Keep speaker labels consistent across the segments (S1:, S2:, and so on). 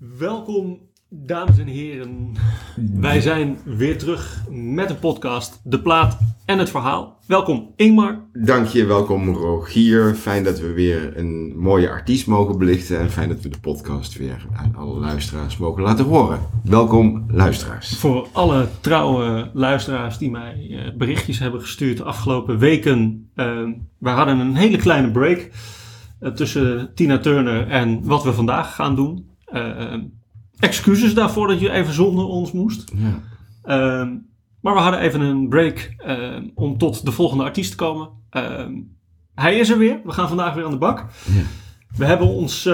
S1: Welkom, dames en heren. Wij zijn weer terug met een podcast, De Plaat en het Verhaal. Welkom, Ingmar.
S2: Dank je, welkom Rogier. Fijn dat we weer een mooie artiest mogen belichten. En fijn dat we de podcast weer aan alle luisteraars mogen laten horen. Welkom, luisteraars.
S1: Voor alle trouwe luisteraars die mij eh, berichtjes hebben gestuurd de afgelopen weken. Uh, we hadden een hele kleine break uh, tussen Tina Turner en wat we vandaag gaan doen. Uh, excuses daarvoor dat je even zonder ons moest.
S2: Ja.
S1: Uh, maar we hadden even een break uh, om tot de volgende artiest te komen. hij is er weer. We gaan vandaag weer aan de bak.
S2: Ja.
S1: We hebben ons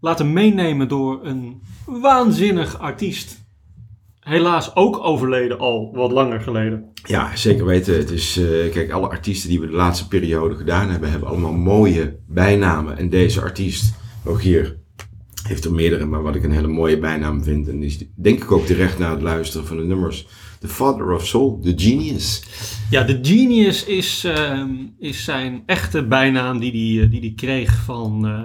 S1: laten meenemen door een waanzinnig artiest. Helaas ook overleden al wat langer geleden.
S2: Ja, zeker weten. Het is, uh, kijk, alle artiesten die we de laatste periode gedaan hebben, hebben allemaal mooie bijnamen. En deze artiest, ook hier, heeft er meerdere, maar wat ik een hele mooie bijnaam vind. En is denk ik ook terecht na het luisteren van de nummers. The Father of Soul, The Genius.
S1: Ja, The Genius is, uh, is zijn echte bijnaam die hij die, die kreeg van, uh,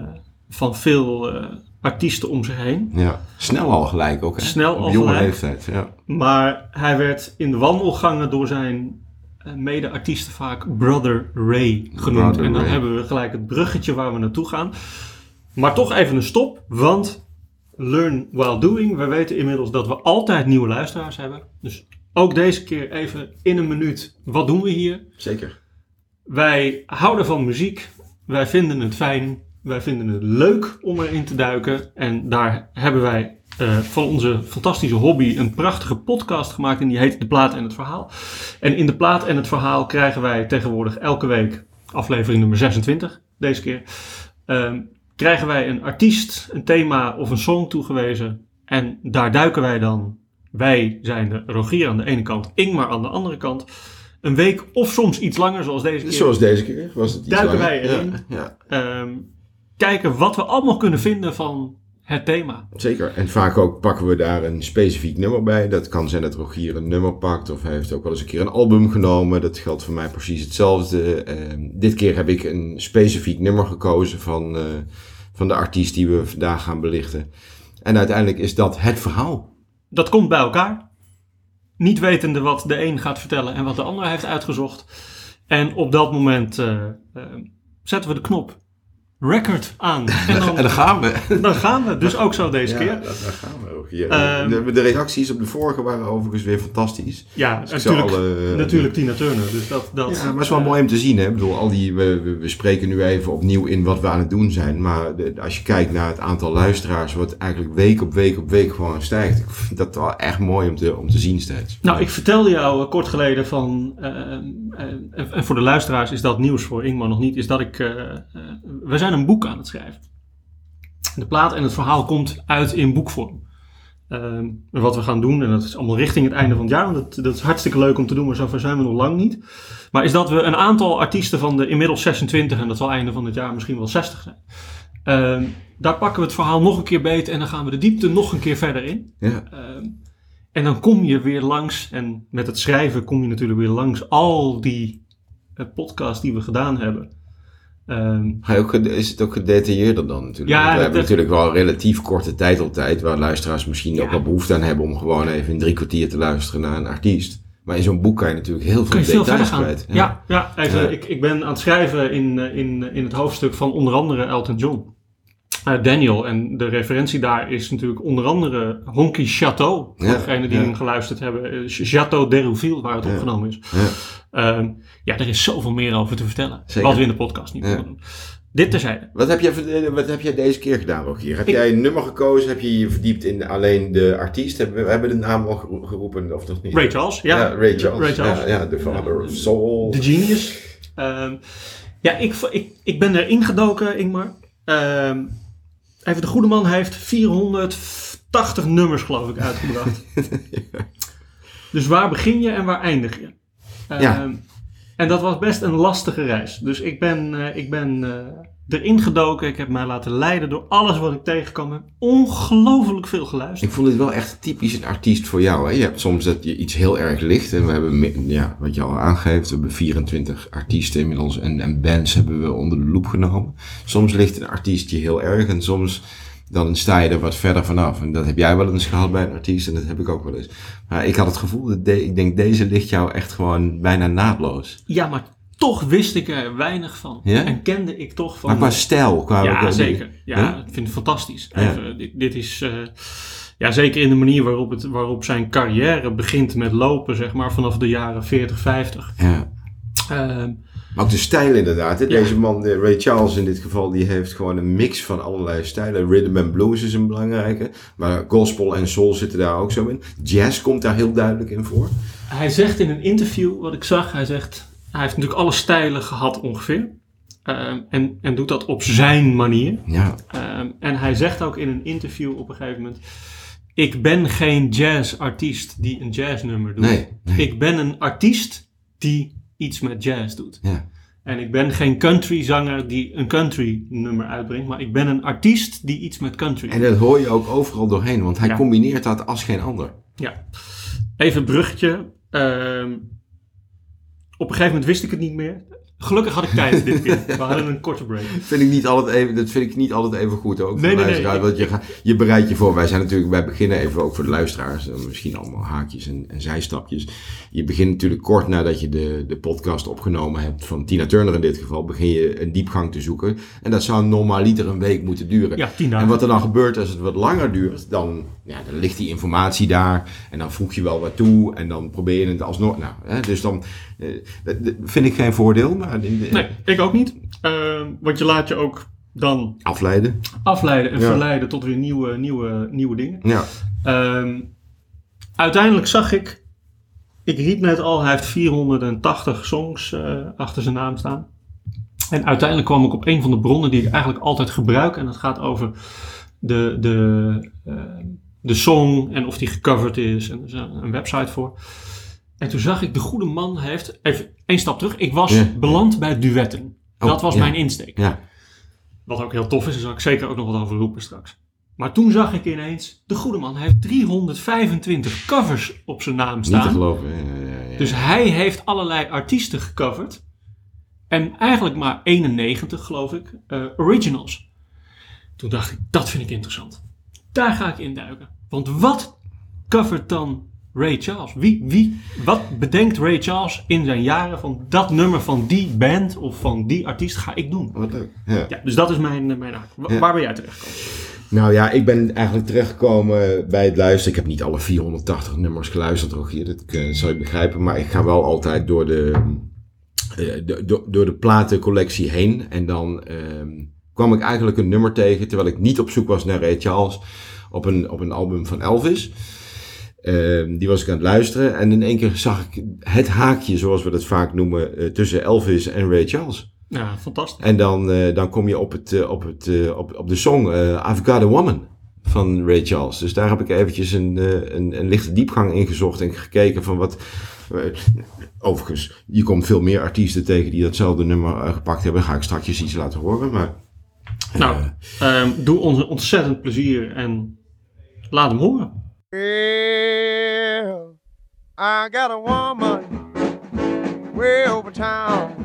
S1: van veel uh, artiesten om zich heen.
S2: Ja, snel al gelijk ook. Hè?
S1: Snel al
S2: Op jonge
S1: gelijk.
S2: leeftijd, ja.
S1: Maar hij werd in de wandelgangen door zijn eh, mede-artiesten vaak Brother Ray genoemd.
S2: Brother
S1: en dan
S2: Ray.
S1: hebben we gelijk het bruggetje waar we naartoe gaan. Maar toch even een stop, want learn while doing. We weten inmiddels dat we altijd nieuwe luisteraars hebben. Dus ook deze keer even in een minuut. Wat doen we hier?
S2: Zeker.
S1: Wij houden van muziek. Wij vinden het fijn. Wij vinden het leuk om erin te duiken. En daar hebben wij uh, van onze fantastische hobby een prachtige podcast gemaakt. En die heet De Plaat en het Verhaal. En in De Plaat en het Verhaal krijgen wij tegenwoordig elke week, aflevering nummer 26 deze keer, uh, krijgen wij een artiest, een thema of een song toegewezen. En daar duiken wij dan, wij zijn de Rogier aan de ene kant, Ingmar aan de andere kant. Een week of soms iets langer, zoals deze keer.
S2: Zoals deze keer was het iets
S1: Duiken
S2: langer.
S1: wij erin.
S2: Ja, ja.
S1: Um, kijken wat we allemaal kunnen vinden van het thema.
S2: Zeker. En vaak ook pakken we daar een specifiek nummer bij. Dat kan zijn dat Rogier een nummer pakt. Of hij heeft ook wel eens een keer een album genomen. Dat geldt voor mij precies hetzelfde. Uh, dit keer heb ik een specifiek nummer gekozen van, uh, van de artiest die we vandaag gaan belichten. En uiteindelijk is dat het verhaal.
S1: Dat komt bij elkaar. Niet wetende wat de een gaat vertellen en wat de ander heeft uitgezocht. En op dat moment uh, zetten we de knop record aan.
S2: En dan, en dan gaan we.
S1: Dan gaan we. Dus ook zo deze
S2: ja,
S1: keer.
S2: Dan, gaan we ook. Ja, um, de, de, reacties op de vorige waren overigens weer fantastisch.
S1: Ja, dus natuurlijk, alle, natuurlijk Tina Turner. Dus dat, dat,
S2: ja, maar het is wel uh, mooi om te zien. Hè? Ik bedoel, al die, we, we, spreken nu even opnieuw in wat we aan het doen zijn. Maar de, als je kijkt naar het aantal luisteraars, wat eigenlijk week op week op week gewoon stijgt. Ik vind dat wel echt mooi om te, om te zien steeds.
S1: Nou, ik vertelde jou uh, kort geleden van, uh, en voor de luisteraars is dat nieuws voor Ingmar nog niet, is dat ik, we zijn een boek aan het schrijven. De plaat en het verhaal komt uit in boekvorm. Uh, wat we gaan doen, en dat is allemaal richting het einde van het jaar, want dat, dat is hartstikke leuk om te doen, maar zover zijn we nog lang niet. Maar is dat we een aantal artiesten van de inmiddels 26, en dat zal einde van het jaar misschien wel 60 zijn. Uh, daar pakken we het verhaal nog een keer beet en dan gaan we de diepte nog een keer verder in.
S2: Ja.
S1: Uh, en dan kom je weer langs, en met het schrijven kom je natuurlijk weer langs al die uh, podcasts die we gedaan hebben.
S2: Um, ook, is het ook gedetailleerder dan natuurlijk?
S1: Ja,
S2: Want we hebben natuurlijk wel een relatief korte tijdeltijd, waar luisteraars misschien ja. ook wel behoefte aan hebben om gewoon even in drie kwartier te luisteren naar een artiest. Maar in zo'n boek kan je natuurlijk heel veel
S1: veel
S2: details kwijt.
S1: Ja, ja, ja even, ja. Ik, ik ben aan het schrijven in, in, in het hoofdstuk van onder andere Elton John. Uh, Daniel. En de referentie daar is natuurlijk onder andere Honky Chateau. Voor ja, degenen die ja. hem geluisterd hebben. Chateau d'Herouville, waar het ja. opgenomen is. Ja. Um, ja, er is zoveel meer over te vertellen.
S2: Zeker.
S1: Wat we in de podcast niet kunnen doen. Dit terzijde.
S2: Wat heb, jij, wat heb jij deze keer gedaan, Rogier? Heb ik, jij een nummer gekozen? Heb je je verdiept in alleen de artiest? Hebben we hebben de naam al geroepen, of nog niet?
S1: Ray Charles, ja.
S2: ja Ray Charles.
S1: Ray Charles.
S2: Ja, The Father of Soul.
S1: The Genius. Um, ja, ik, ik, ik ben erin gedoken, Ingmar. Um, Even de goede man heeft 480 nummers, geloof ik, uitgebracht. ja. Dus waar begin je en waar eindig je? Uh,
S2: ja.
S1: En dat was best een lastige reis. Dus ik ben, uh, ik ben uh, erin gedoken. Ik heb mij laten leiden door alles wat ik tegenkwam. Ik heb ongelooflijk veel geluisterd.
S2: Ik vond dit wel echt typisch een artiest voor jou. Hè? Je hebt soms dat je iets heel erg licht. En we hebben, ja, wat je al aangeeft, we hebben 24 artiesten inmiddels. En, en bands hebben we onder de loep genomen. Soms ligt een artiest je heel erg. En soms dan sta je er wat verder vanaf. En dat heb jij wel eens gehad bij een artiest en dat heb ik ook wel eens. Maar ik had het gevoel, dat de- ik denk deze ligt jou echt gewoon bijna naadloos.
S1: Ja, maar toch wist ik er weinig van.
S2: Ja?
S1: En kende ik toch van...
S2: Maar qua stijl, qua...
S1: ja, zeker. Ja, ik vind het fantastisch.
S2: Ja.
S1: Even, dit, dit is... eh, ja, zeker in de manier waarop, het, waarop zijn carrière begint met lopen, zeg maar, vanaf de jaren 40, 50.
S2: Ja.
S1: Ehm,
S2: Maar ook de stijl inderdaad. Hè?
S1: Ja.
S2: Deze man, eh, Ray Charles in dit geval, die heeft gewoon een mix van allerlei stijlen. Rhythm and blues is een belangrijke. Maar gospel en soul zitten daar ook zo in. Jazz komt daar heel duidelijk in voor.
S1: Hij zegt in een interview, wat ik zag, hij zegt, hij heeft natuurlijk alle stijlen gehad ongeveer. Ehm, en, en doet dat op zijn manier.
S2: Ja,
S1: Ehm, en hij zegt ook in een interview op een gegeven moment, ik ben geen jazzartiest die een jazznummer doet.
S2: nee. nee.
S1: Ik ben een artiest die iets met jazz doet.
S2: Ja.
S1: En ik ben geen country zanger die een country nummer uitbrengt, maar ik ben een artiest die iets met country
S2: En dat hoor je ook overal doorheen, want hij
S1: Ja.
S2: combineert dat als geen ander.
S1: Ja. Even een bruggetje. Ehm, op een gegeven moment wist ik het niet meer. Gelukkig had ik tijd dit keer. We hadden een korte break.
S2: Vind ik niet altijd even, dat vind ik niet altijd even goed ook.
S1: Nee, nee, nee.
S2: Want je, je bereidt je voor. Wij zijn natuurlijk, wij beginnen even ook voor de luisteraars. eh, Misschien allemaal haakjes en, en zijstapjes. Je begint natuurlijk kort nadat je de, de podcast opgenomen hebt. Van Tina Turner in dit geval. Begin je een diepgang te zoeken. En dat zou normaliter een week moeten duren.
S1: Ja, tien dagen.
S2: En wat er dan gebeurt als het wat langer duurt, dan, ja, dan ligt die informatie daar. En dan voeg je wel wat toe. En dan probeer je het alsnog. Nou, hè, dus dan vind ik geen voordeel. Maar
S1: Nee, ik ook niet. Ehm, want je laat je ook dan
S2: afleiden.
S1: afleiden en
S2: Ja.
S1: verleiden tot weer nieuwe, nieuwe, nieuwe dingen.
S2: Ja.
S1: Ehm, uiteindelijk zag ik, ik riep net al, hij heeft 480 songs eh, achter zijn naam staan. En uiteindelijk kwam ik op een van de bronnen die ik eigenlijk altijd gebruik. En dat gaat over de, de, eh, de song en of die gecoverd is. En er is een website voor. En toen zag ik, de goede man heeft, even één stap terug. Ik was
S2: Ja.
S1: beland bij duetten.
S2: Oh,
S1: dat was
S2: ja.
S1: mijn insteek.
S2: Ja.
S1: Wat ook heel tof is, daar zal ik zeker ook nog wat over roepen straks. Maar toen zag ik ineens, de goede man heeft 325 covers op zijn naam
S2: Niet te
S1: staan.
S2: geloven. Ja, ja, ja.
S1: Dus hij heeft allerlei artiesten gecoverd. En eigenlijk maar 91, geloof ik, eh, originals. Toen dacht ik, dat vind ik interessant. Daar ga ik induiken. Want wat covert dan Ray Charles? Wie, wie, wat bedenkt Ray Charles in zijn jaren van dat nummer van die band of van die artiest ga ik doen?
S2: Wat leuk. Ja.
S1: Ja, dus dat is mijn, eh, mijn haak. Wa-
S2: Ja.
S1: Waar ben jij terechtgekomen?
S2: Nou ja, ik ben eigenlijk terechtgekomen bij het luisteren. Ik heb niet alle 480 nummers geluisterd, Rogier. Dat eh, zal je begrijpen. Maar ik ga wel altijd door de, eh, de- door, door de platencollectie heen. En dan ehm, kwam ik eigenlijk een nummer tegen, terwijl ik niet op zoek was naar Ray Charles, op een, op een album van Elvis. Ehm, die was ik aan het luisteren. En in één keer zag ik het haakje, zoals we dat vaak noemen, eh, tussen Elvis en Ray Charles.
S1: Ja, fantastisch.
S2: En dan, eh, dan kom je op, het, eh, op, het, op, op de song I've Got a Woman van Ray Charles. Dus daar heb ik eventjes een, een, een lichte diepgang in gezocht en gekeken van wat... overigens, je komt veel meer artiesten tegen die datzelfde nummer gepakt hebben. Daar ga ik straks iets laten horen, maar...
S1: Nou, ehm, doe ons een ontzettend plezier en laat hem horen.
S3: Well, I got a woman way over town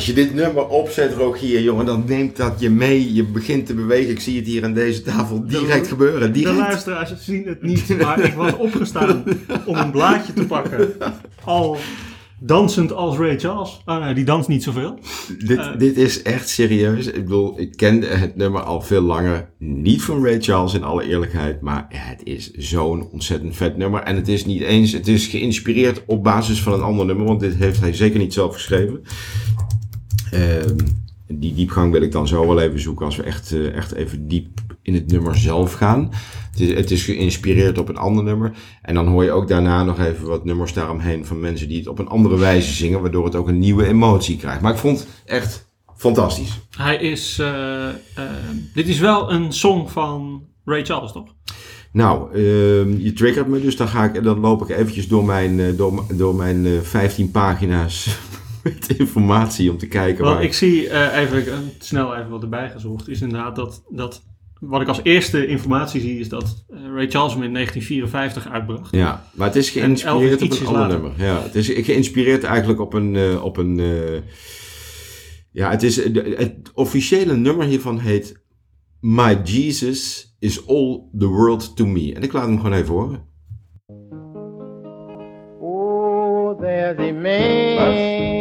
S2: Als je dit nummer opzet, Rogier, jongen, dan neemt dat je mee. Je begint te bewegen. Ik zie het hier aan deze tafel direct gebeuren.
S1: De luisteraars zien het niet, maar ik was opgestaan om een blaadje te pakken. Al dansend als Ray Charles. Ah nee, die danst niet zoveel.
S2: Dit,
S1: Eh.
S2: dit is echt serieus. Ik bedoel, ik kende het nummer al veel langer. Niet van Ray Charles in alle eerlijkheid. Maar het is zo'n ontzettend vet nummer. En het is niet eens, het is geïnspireerd op basis van een ander nummer. Want dit heeft hij zeker niet zelf geschreven. Ehm, die diepgang wil ik dan zo wel even zoeken als we echt, eh, echt even diep in het nummer zelf gaan. Het is, het is geïnspireerd op een ander nummer. En dan hoor je ook daarna nog even wat nummers daaromheen van mensen die het op een andere wijze zingen, waardoor het ook een nieuwe emotie krijgt. Maar ik vond het echt fantastisch.
S1: Hij is, eh, eh, dit is wel een song van Ray Charles, toch?
S2: Nou, ehm, je triggert me, dus dan, ga ik, dan loop ik eventjes door mijn, eh, door, door mijn eh, 15 pagina's met informatie om te kijken waar...
S1: ik zie eh, even eh, snel even wat erbij gezocht. Is inderdaad dat, dat wat ik als eerste informatie zie is dat eh, Ray Charles hem in 1954 uitbracht.
S2: Ja, maar het is geïnspireerd op een ander
S1: later.
S2: nummer. Ja, het is geïnspireerd eigenlijk op een... eh, op een eh, ja, het, is, het officiële nummer hiervan heet My Jesus is all the world to me. En ik laat hem gewoon even horen.
S3: Oh, there's a man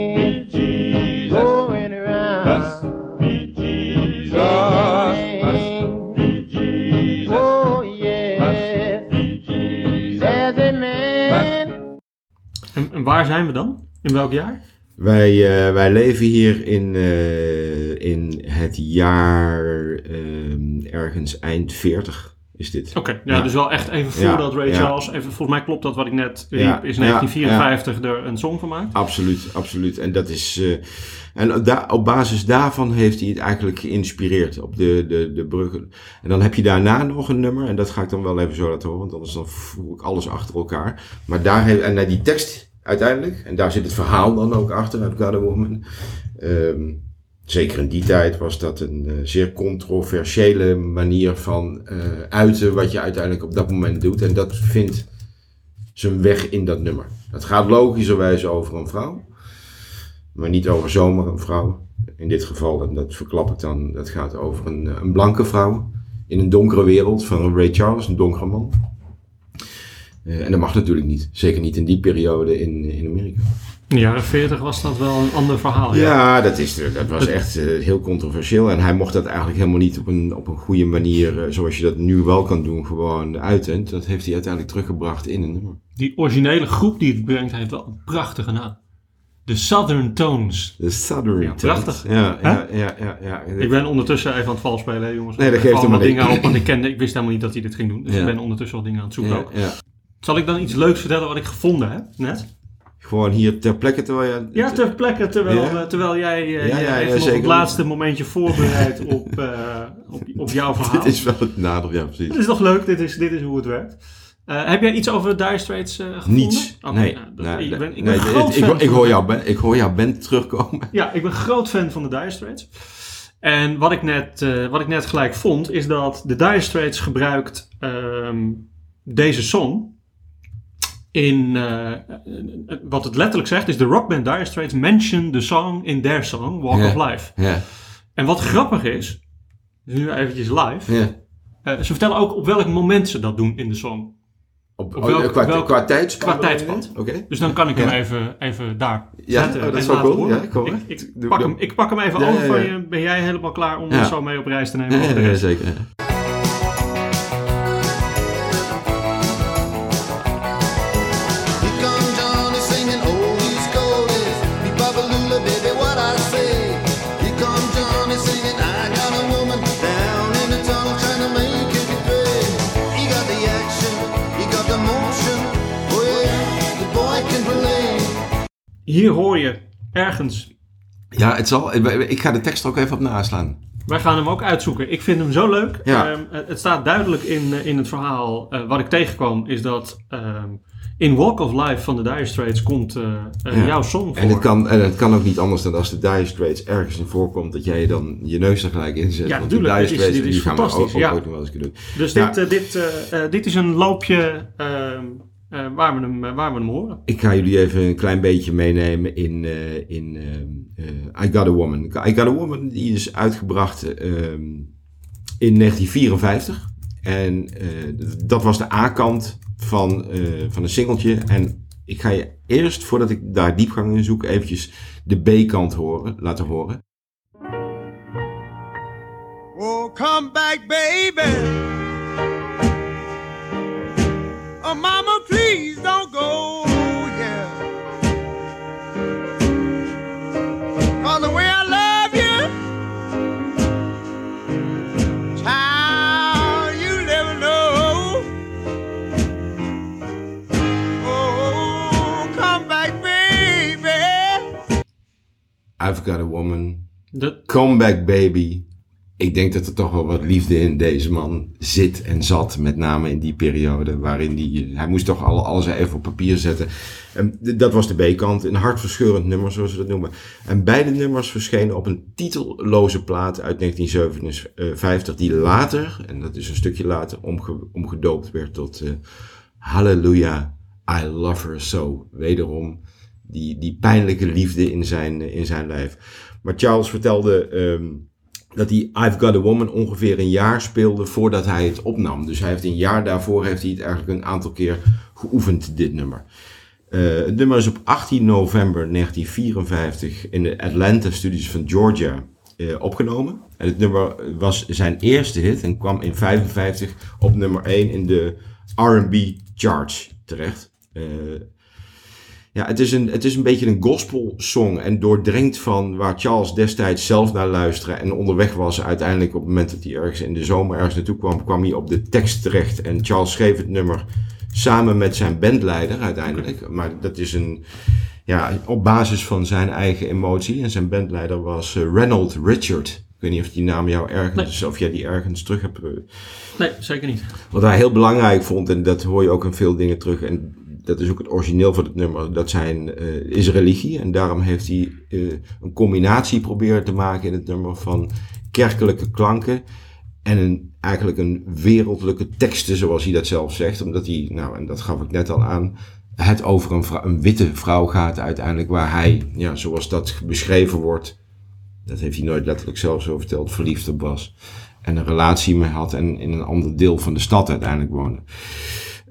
S1: En, waar zijn we dan? In welk jaar?
S2: Wij, eh, wij leven hier in, eh, in het jaar ehm, ergens eind 40 is dit.
S1: Oké, ja,
S2: Ja.
S1: dus wel echt even
S2: Ja,
S1: voordat Ray
S2: ja.
S1: Charles, even, volgens mij klopt dat wat ik net riep, is
S2: ja,
S1: 1954 er een song van maakt.
S2: Absoluut, absoluut. En dat is. eh, en op basis daarvan heeft hij het eigenlijk geïnspireerd op de, de, de bruggen. En dan heb je daarna nog een nummer, en dat ga ik dan wel even zo laten horen, want anders dan voer ik alles achter elkaar. Maar daar heeft, en naar die tekst uiteindelijk, en daar zit het verhaal dan ook achter, Got a Woman. Ehm, zeker in die tijd was dat een eh, zeer controversiële manier van eh, uiten wat je uiteindelijk op dat moment doet. En dat vindt zijn weg in dat nummer. Het gaat logischerwijs over een vrouw, maar niet over zomaar een vrouw. In dit geval, en dat verklap ik dan, dat gaat over een, eh, een blanke vrouw in een donkere wereld van Ray Charles, een donkere man. Eh, en dat mag natuurlijk niet, zeker niet in die periode in, in Amerika.
S1: In de jaren 40 was dat wel een ander verhaal. Ja.
S2: Ja, dat, is, dat was echt eh, heel controversieel. En hij mocht dat eigenlijk helemaal niet op een, op een goede manier, eh, zoals je dat nu wel kan doen, gewoon uiten. Dat heeft hij uiteindelijk teruggebracht in een nummer.
S1: Die originele groep die het brengt, heeft wel een prachtige naam. De Southern Tones.
S2: De Southern
S1: Ja,
S2: Tones.
S1: prachtig.
S2: Ja, ja, ja, ja, ja.
S1: Ik ben ondertussen even aan het vals spelen, jongens.
S2: Nee, dat
S1: Ik
S2: geeft helemaal
S1: dingen op, want ik, kende, ik wist helemaal niet dat hij dit ging doen. Dus
S2: Ja.
S1: ik ben ondertussen al dingen aan het zoeken
S2: ja,
S1: ook. Zal ik dan iets leuks vertellen wat ik gevonden heb, net?
S2: Gewoon hier ter plekke terwijl je...
S1: Ja, ter plekke, terwijl,
S2: Ja.
S1: eh, terwijl jij eh,
S2: Ja, ja,
S1: nog het laatste momentje voorbereidt op, eh, op, op jouw verhaal.
S2: Dit is wel het nadeel, ja
S1: Dit
S2: precies.
S1: is toch leuk, dit is, dit is hoe het werkt. Heb jij iets over de Dire Straits gevonden?
S2: Niets. Nee.
S1: nou, dat-
S2: nee,
S1: ik ben, ik
S2: nee,
S1: ben
S2: nee,
S1: groot
S2: ik,
S1: fan
S2: hoor- ik,
S1: van
S2: hoor
S1: de-
S2: jou, ben- ik hoor jouw band terugkomen.
S1: Ja, ik ben groot fan van de Dire Straits. En wat ik net, wat ik net gelijk vond, is dat de Dire Straits gebruikt ehm, deze song in, eh, wat het letterlijk zegt, is de rockband Dire Straits mention the song in their song, Walk of Life. En wat grappig is, nu eventjes live, eh, ze vertellen ook op welk moment ze dat doen in de song.
S2: Op,
S1: Op
S2: oh,
S1: welk-
S2: qua,
S1: welk-
S2: qua tijdspad.
S1: Dus dan kan ik hem even, even daar
S2: Ja,
S1: zetten.
S2: oh, dat is wel cool. Ja,
S1: ik, pak hem, ik pak hem even
S2: Ja,
S1: over
S2: ja.
S1: Ben jij helemaal klaar om ons zo mee op reis te nemen?
S2: Ja, zeker.
S1: Hier hoor je ergens.
S2: Ja, het zal, ik ga de tekst er ook even op naslaan.
S1: Wij gaan hem ook uitzoeken. Ik vind hem zo leuk.
S2: Ja.
S1: Ehm, het staat duidelijk in, eh, in het verhaal. eh, wat ik tegenkwam is dat ehm, in Walk of Life van de Dire Straits komt eh,
S2: Ja.
S1: jouw song voor.
S2: En het, kan, en het kan ook niet anders dan als de Dire Straits ergens in voorkomt, dat jij dan je neus er gelijk in zet.
S1: Ja,
S2: Want de
S1: tuurlijk,
S2: Dire
S1: dit is-
S2: Straits,
S1: dit is
S2: die gaan we ook, ook
S1: ja.
S2: ooit nog wel eens kunnen doen.
S1: Dus dit, dit, dit is een loopje ehm, eh, waar, we hem, eh, waar we hem horen.
S2: Ik ga jullie even een klein beetje meenemen in, eh, in ehm, eh, I Got a Woman. I Got a Woman die is uitgebracht ehm, in 1954. En eh, dat was de A-kant van, eh, van een singeltje. En ik ga je eerst, voordat ik daar diepgang in zoek, eventjes de B-kant horen, laten horen.
S3: Oh, come back, baby. Oh, mama, please don't go, yeah. Cause the way I love you, child, you never know. Oh, come back, baby.
S2: I've Got a Woman.
S1: De,
S2: Come Back Baby. Ik denk dat er toch wel wat liefde in deze man zit en zat. Met name in die periode waarin die, hij moest toch al, alles even op papier zetten. En dat was de B-kant, een hartverscheurend nummer zoals ze dat noemen. En beide nummers verschenen op een titelloze plaat uit 1957 die later, en dat is een stukje later, omge, omgedoopt werd tot eh, Hallelujah, I Love Her So. Wederom die, die pijnlijke liefde in zijn, eh, in zijn lijf. Maar Charles vertelde ehm, dat hij I've Got a Woman ongeveer een jaar speelde voordat hij het opnam. Dus hij heeft een jaar daarvoor heeft hij het eigenlijk een aantal keer geoefend, dit nummer. Eh, het nummer is op 18 november 1954 in de Atlanta Studios van Georgia eh, opgenomen. En het nummer was zijn eerste hit en kwam in 55 op nummer 1 in de R&B charts terecht. Eh, ja, het is, een, het is een beetje een gospel song en doordrenkt van waar Charles destijds zelf naar luisterde en onderweg was. Uiteindelijk op het moment dat hij ergens in de zomer ergens naartoe kwam, kwam hij op de tekst terecht. En Charles schreef het nummer samen met zijn bandleider uiteindelijk. Maar dat is een, ja, op basis van zijn eigen emotie. En zijn bandleider was eh, Reynold Richard. Ik weet niet of die naam jou ergens, of jij die ergens terug hebt. eh,
S1: Nee, zeker niet.
S2: wat hij heel belangrijk vond, en dat hoor je ook in veel dingen terug, en dat is ook het origineel van het nummer, dat zijn, eh, is religie. En daarom heeft hij eh, een combinatie proberen te maken in het nummer van kerkelijke klanken en eigenlijk een wereldlijke teksten, zoals hij dat zelf zegt. Omdat hij, nou, en dat gaf ik net al aan, het over een, een witte vrouw gaat uiteindelijk, waar hij, ja, zoals dat beschreven wordt, dat heeft hij nooit letterlijk zelf zo verteld, verliefd op was. En een relatie mee had en in een ander deel van de stad uiteindelijk woonde.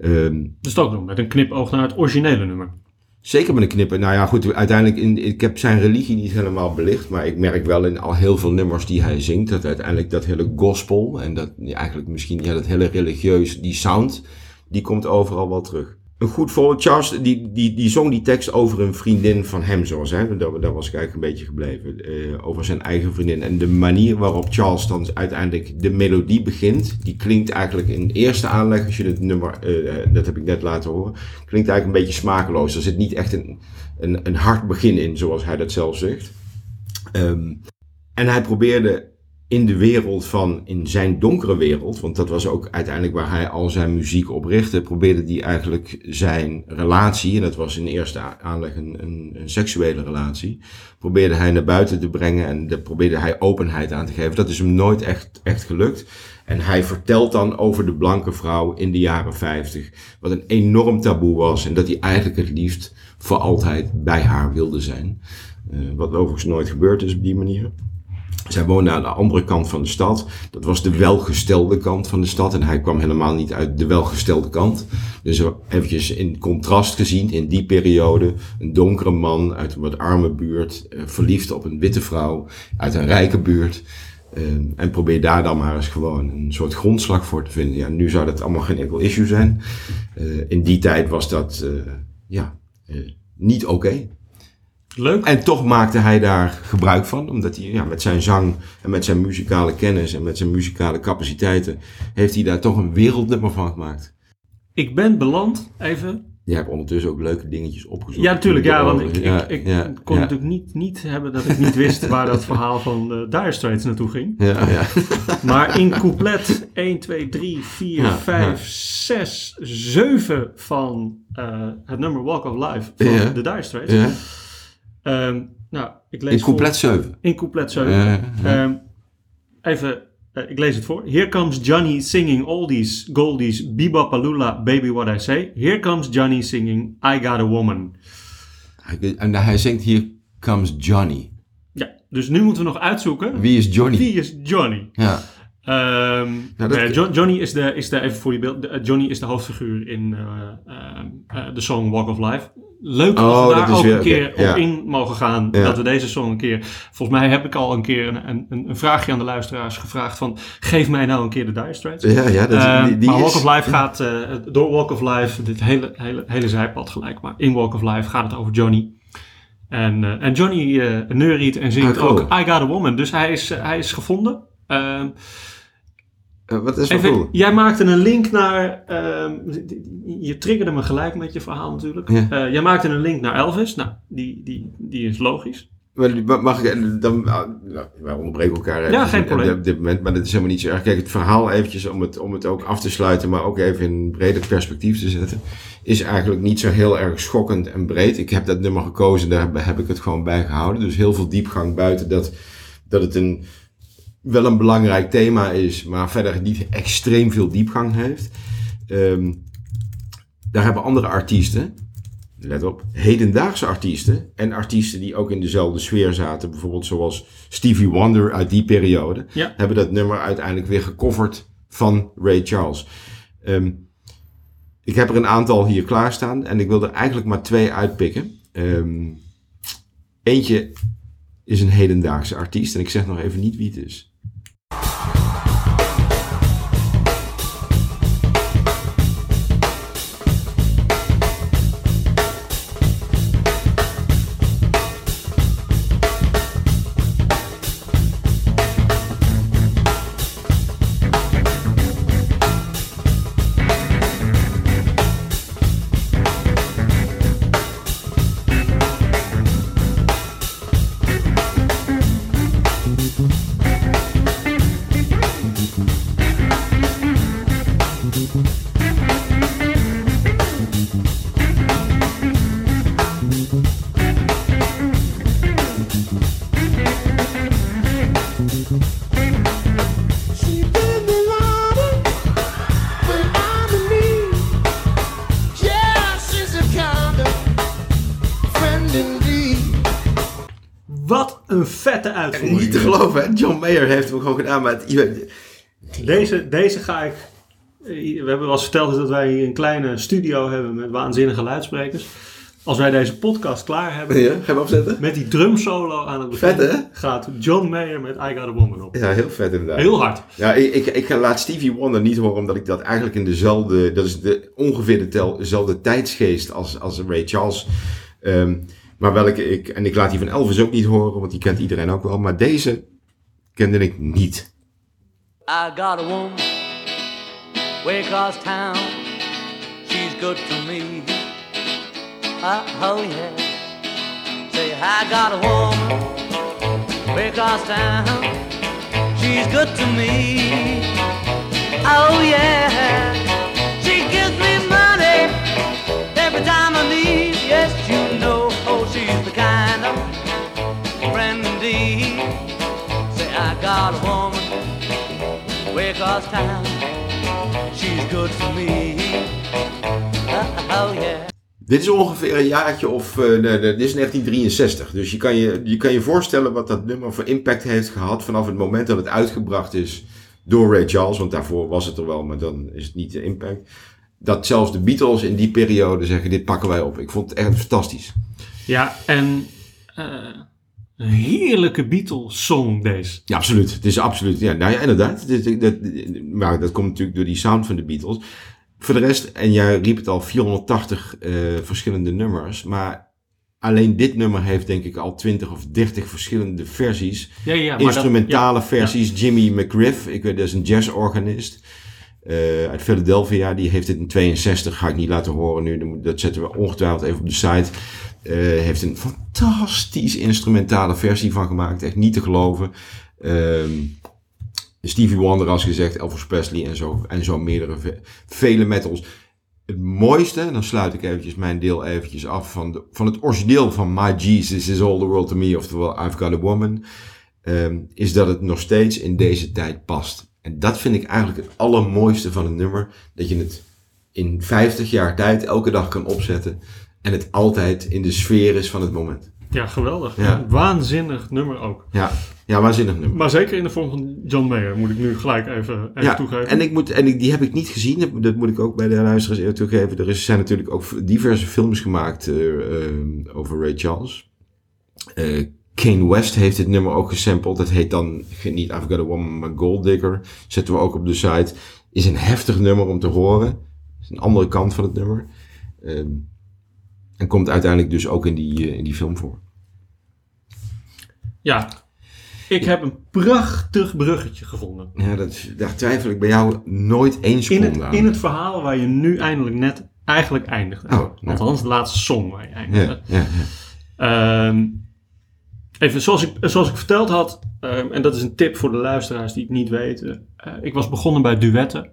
S2: Ehm,
S1: Dus ook nog met een knipoog naar het originele nummer.
S2: zeker met een knippen. Nou ja, goed, uiteindelijk, in, ik heb zijn religie niet helemaal belicht, maar ik merk wel in al heel veel nummers die hij zingt, dat uiteindelijk dat hele gospel en dat eigenlijk misschien ja, dat hele religieus, die sound, die komt overal wel terug. Een goed voorbeeld, Charles, die, die, die zong die tekst over een vriendin van hem, zoals hè, daar, daar was ik eigenlijk een beetje gebleven, eh, over zijn eigen vriendin. En de manier waarop Charles dan uiteindelijk de melodie begint, die klinkt eigenlijk in eerste aanleg, als je het nummer, eh, dat heb ik net laten horen, klinkt eigenlijk een beetje smakeloos. Er zit niet echt een, een, een hard begin in, zoals hij dat zelf zegt. Ehm, en hij probeerde in de wereld van, in zijn donkere wereld, want dat was ook uiteindelijk waar hij al zijn muziek op richtte, probeerde hij eigenlijk zijn relatie, en dat was in eerste aanleg een, een, een seksuele relatie, probeerde hij naar buiten te brengen en daar probeerde hij openheid aan te geven. Dat is hem nooit echt, echt gelukt. En hij vertelt dan over de blanke vrouw in de jaren 50, wat een enorm taboe was en dat hij eigenlijk het liefst voor altijd bij haar wilde zijn. Eh, wat overigens nooit gebeurd is op die manier. Zij woonde aan de andere kant van de stad. Dat was de welgestelde kant van de stad. En hij kwam helemaal niet uit de welgestelde kant. Dus eventjes in contrast gezien, in die periode, een donkere man uit een wat arme buurt, eh, verliefd op een witte vrouw uit een rijke buurt. Eh, en probeer daar dan maar eens gewoon een soort grondslag voor te vinden. Ja, nu zou dat allemaal geen enkel issue zijn. Eh, in die tijd was dat, ja, niet oké.
S1: Leuk.
S2: En toch maakte hij daar gebruik van, omdat hij ja, met zijn zang en met zijn muzikale kennis en met zijn muzikale capaciteiten, heeft hij daar toch een wereldnummer van gemaakt.
S1: Ik ben beland, even.
S2: Je hebt ondertussen ook leuke dingetjes opgezocht.
S1: Ja, natuurlijk. Ja, want ik, ik,
S2: Ja,
S1: ik
S2: ja,
S1: kon
S2: ja.
S1: natuurlijk niet, niet hebben dat ik niet wist waar dat verhaal van de Dire Straits naartoe ging.
S2: Ja, ja.
S1: Maar in couplet 1, 2, 3, 4,
S2: Ja,
S1: 5, 6, 7 van eh, het nummer Walk of Life van de Dire Straits. Ehm, nou, ik lees
S2: In couplet 7.
S1: in couplet 7.
S2: Ja, ja.
S1: Ehm, even, eh, ik lees het voor. Here comes Johnny singing oldies, goldies, bebopalula, baby what I say. Here comes Johnny singing I got a woman.
S2: En hij zingt hier Comes Johnny.
S1: Ja, dus nu moeten we nog uitzoeken.
S2: Wie is Johnny?
S1: Wie is Johnny?
S2: Ja. Nou, dat-
S1: Jo- Johnny is de, is de, even voor die beeld, de- eh, Johnny is de hoofdfiguur in ehm, eh, de song Walk of Life. Leuk als
S2: Oh,
S1: we daar
S2: is
S1: ook
S2: weer-
S1: een keer
S2: ja.
S1: op in mogen gaan.
S2: Ja.
S1: Dat we deze song een keer... Volgens mij heb ik al een keer een, een, een vraagje aan de luisteraars gevraagd van... Geef mij nou een keer de Dire Straits.
S2: Ja, ja, dat,
S1: Ehm,
S2: die, die
S1: maar
S2: is...
S1: Walk of Life gaat... eh, door Walk of Life, dit hele, hele, hele zijpad gelijk. Maar in Walk of Life gaat het over Johnny. En, eh, en Johnny eh neuriet en zingt
S2: Ah,
S1: ook. I Got a Woman. Dus hij is, hij is gevonden.
S2: Eh, wat is cool?
S1: jij maakte een link naar. ehm, je triggerde me gelijk met je verhaal natuurlijk.
S2: Ja.
S1: Eh, jij maakte een link naar Elvis. Nou, die, die, die is logisch.
S2: Maar Mag ik, dan, ah, nou, wij onderbreken elkaar even
S1: Ja, geen
S2: op-
S1: probleem.
S2: op dit moment, maar dat is helemaal niet zo erg. Kijk, het verhaal eventjes, om het, om het ook af te sluiten, maar ook even in een breder perspectief te zetten, is eigenlijk niet zo heel erg schokkend en breed. Ik heb dat nummer gekozen, daar heb, heb ik het gewoon bij gehouden. Dus heel veel diepgang buiten dat, dat het een, wel een belangrijk thema is, maar verder niet extreem veel diepgang heeft. Ehm, daar hebben andere artiesten, let op, hedendaagse artiesten en artiesten die ook in dezelfde sfeer zaten, bijvoorbeeld zoals Stevie Wonder uit die periode,
S1: Ja.
S2: hebben dat nummer uiteindelijk weer gecoverd van Ray Charles. Ehm, ik heb er een aantal hier klaarstaan en ik wil er eigenlijk maar twee uitpikken. Ehm, eentje is een hedendaagse artiest en ik zeg nog even niet wie het is.
S1: Uitvoering.
S2: Niet te geloven, hè? John Mayer heeft hem gewoon gedaan, maar het-
S1: Deze, deze ga ik. eh, We hebben wel eens verteld dat wij hier een kleine studio hebben met waanzinnige luidsprekers. Als wij deze podcast klaar hebben,
S2: Ja, ga je hem opzetten?
S1: met die drumsolo aan het begin,
S2: Vet, hè?
S1: gaat John Mayer met I Got a Woman op.
S2: Ja, heel vet inderdaad.
S1: Heel hard.
S2: Ja, ik, ik, ik laat Stevie Wonder niet horen, omdat ik dat eigenlijk in dezelfde, dat is de, ongeveer de tel- dezelfde tijdsgeest als, als Ray Charles. Ehm, maar welke ik, en ik laat die van Elvis ook niet horen, want die kent iedereen ook wel, maar deze kende ik niet.
S4: I got a woman way across town. She's good to me. Uh, oh yeah. Say I got a woman way across town. She's good to me. Oh yeah. She gives me money every time I need. Got a woman way across town. She's good for me. Oh yeah.
S2: Dit is ongeveer een jaartje of, eh, dit is 1963. Dus je kan je, je kan je voorstellen wat dat nummer voor impact heeft gehad vanaf het moment dat het uitgebracht is door Ray Charles. Want daarvoor was het er wel, maar dan is het niet de impact. Dat zelfs de Beatles in die periode zeggen, dit pakken wij op. Ik vond het echt fantastisch.
S1: Ja, en eh, een heerlijke Beatles-song deze.
S2: Ja, absoluut. Het is absoluut, ja, nou ja, inderdaad. Dit- dat, maar dat komt natuurlijk door die sound van de Beatles. Voor de rest, en jij riep het al, 480 eh, verschillende nummers. Maar alleen dit nummer heeft denk ik al 20 of 30 verschillende versies.
S1: Ja, ja,
S2: Instrumentale
S1: dat- ja,
S2: versies. Jimmy McGriff, ik weet, dat is een jazzorganist. eh, uit Philadelphia, die heeft dit in 62, ga ik niet laten horen nu, dat zetten we ongetwijfeld even op de site. Eh, heeft een fantastisch instrumentale versie van gemaakt, echt niet te geloven. Ehm, Stevie Wonder, als gezegd, Elvis Presley en zo, en zo meerdere, ve- vele metals. Het mooiste, en dan sluit ik eventjes mijn deel eventjes af van, van het origineel van My Jesus is All the World to Me, oftewel I've Got a Woman, ehm, is dat het nog steeds in deze tijd past. En dat vind ik eigenlijk het allermooiste van een nummer, dat je het in 50 jaar tijd elke dag kan opzetten en het altijd in de sfeer is van het moment.
S1: Ja, geweldig.
S2: Ja.
S1: Waanzinnig nummer ook.
S2: Ja, ja waanzinnig nummer.
S1: Maar zeker in de vorm van John Mayer, moet ik nu gelijk even, even
S2: ja,
S1: toegeven.
S2: En, ik moet, en ik, die heb ik niet gezien, dat- moet ik ook bij de luisteraars toegeven. Er is, zijn natuurlijk ook diverse films gemaakt eh, eh, over Ray Charles. Eh, Kane West heeft dit nummer ook gesampled. Dat heet dan niet I've Got a Woman, maar Gold Digger. Zetten we ook op de site. Is een heftig nummer om te horen. Is een andere kant van het nummer. En komt uiteindelijk dus ook in die, eh, in die film voor.
S1: Ja, ik heb een prachtig bruggetje gevonden.
S2: Ja, dat, daar twijfel ik bij jou nooit één
S1: In het,
S2: aan.
S1: in het verhaal waar je nu eindelijk net eigenlijk eindigt.
S2: Oh, nou.
S1: Althans, de laatste song waar je eindigt.
S2: ja, ja.
S1: Ehm, even zoals ik, zoals ik verteld had, ehm, en dat is een tip voor de luisteraars die het niet weten. eh, ik was begonnen bij duetten.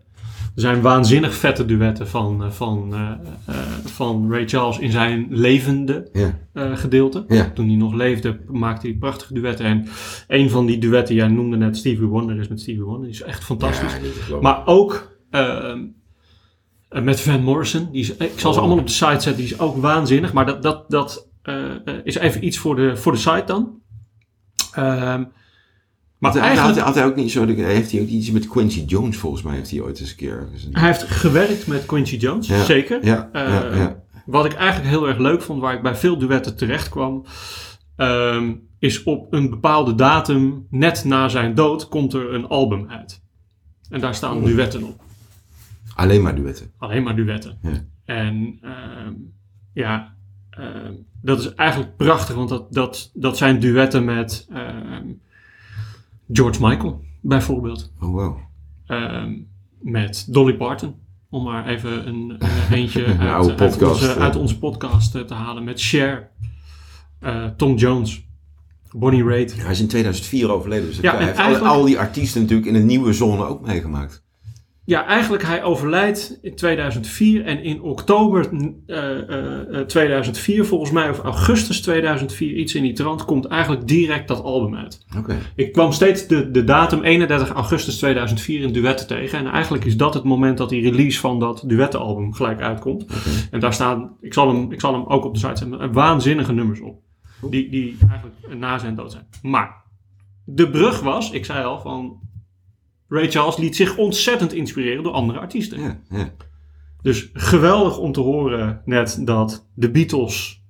S1: Er zijn waanzinnig vette duetten van, eh, van, eh, eh, van Ray Charles in zijn levende
S2: Ja.
S1: gedeelte.
S2: Ja.
S1: Toen hij nog leefde, maakte hij prachtige duetten. En een van die duetten, jij noemde net Stevie Wonder, is met Stevie Wonder. Die is echt fantastisch.
S2: Ja.
S1: Maar ook ehm, eh, met Van Morrison. Die is, ik zal ze
S2: Oh.
S1: allemaal op de site zetten. Die is ook waanzinnig. Maar dat, dat, dat is even iets voor de, voor de site dan. Ehm, maar
S2: Had, hij-
S1: eigenlijk,
S2: had, had hij ook niet zo, heeft hij ook iets met Quincy Jones volgens mij, heeft hij ooit eens een keer. een-
S1: hij heeft gewerkt met Quincy Jones,
S2: Ja.
S1: zeker.
S2: Ja,
S1: Eh,
S2: ja.
S1: Wat ik eigenlijk heel erg leuk vond, waar ik bij veel duetten terecht kwam, ehm, is op een bepaalde datum, net na zijn dood, komt er een album uit. En daar staan
S2: Oh.
S1: duetten op.
S2: Alleen maar duetten.
S1: Alleen maar duetten.
S2: Ja.
S1: En ehm, ja, ehm, dat is eigenlijk prachtig, want dat, dat, dat zijn duetten met George Michael, bijvoorbeeld.
S2: Oh wow.
S1: Ehm, met Dolly Parton. Om maar even een, een eentje
S2: Een
S1: uit, onze, uit onze podcast eh, te halen. Met Cher, eh, Tom Jones, Bonnie Raitt.
S2: Hij is in 2004 overleden, dus
S1: Ja,
S2: al die artiesten natuurlijk in een nieuwe zone ook meegemaakt.
S1: Ja, eigenlijk hij overlijdt in 2004 en in oktober eh, eh, eh, 2004, volgens mij, of augustus 2004, iets in die trant, komt eigenlijk direct dat album uit.
S2: Oké.
S1: Ik kwam steeds de, de datum 31 augustus 2004 in duetten tegen. En eigenlijk is dat het moment dat die release van dat duettenalbum gelijk uitkomt. En daar staan, ik zal, hem, ik zal hem ook op de site zetten, waanzinnige nummers op. Die, die eigenlijk na zijn dood zijn. Maar de brug was, ik zei al, van Ray Charles liet zich ontzettend inspireren door andere artiesten.
S2: Ja, ja.
S1: Dus geweldig om te horen net dat de Beatles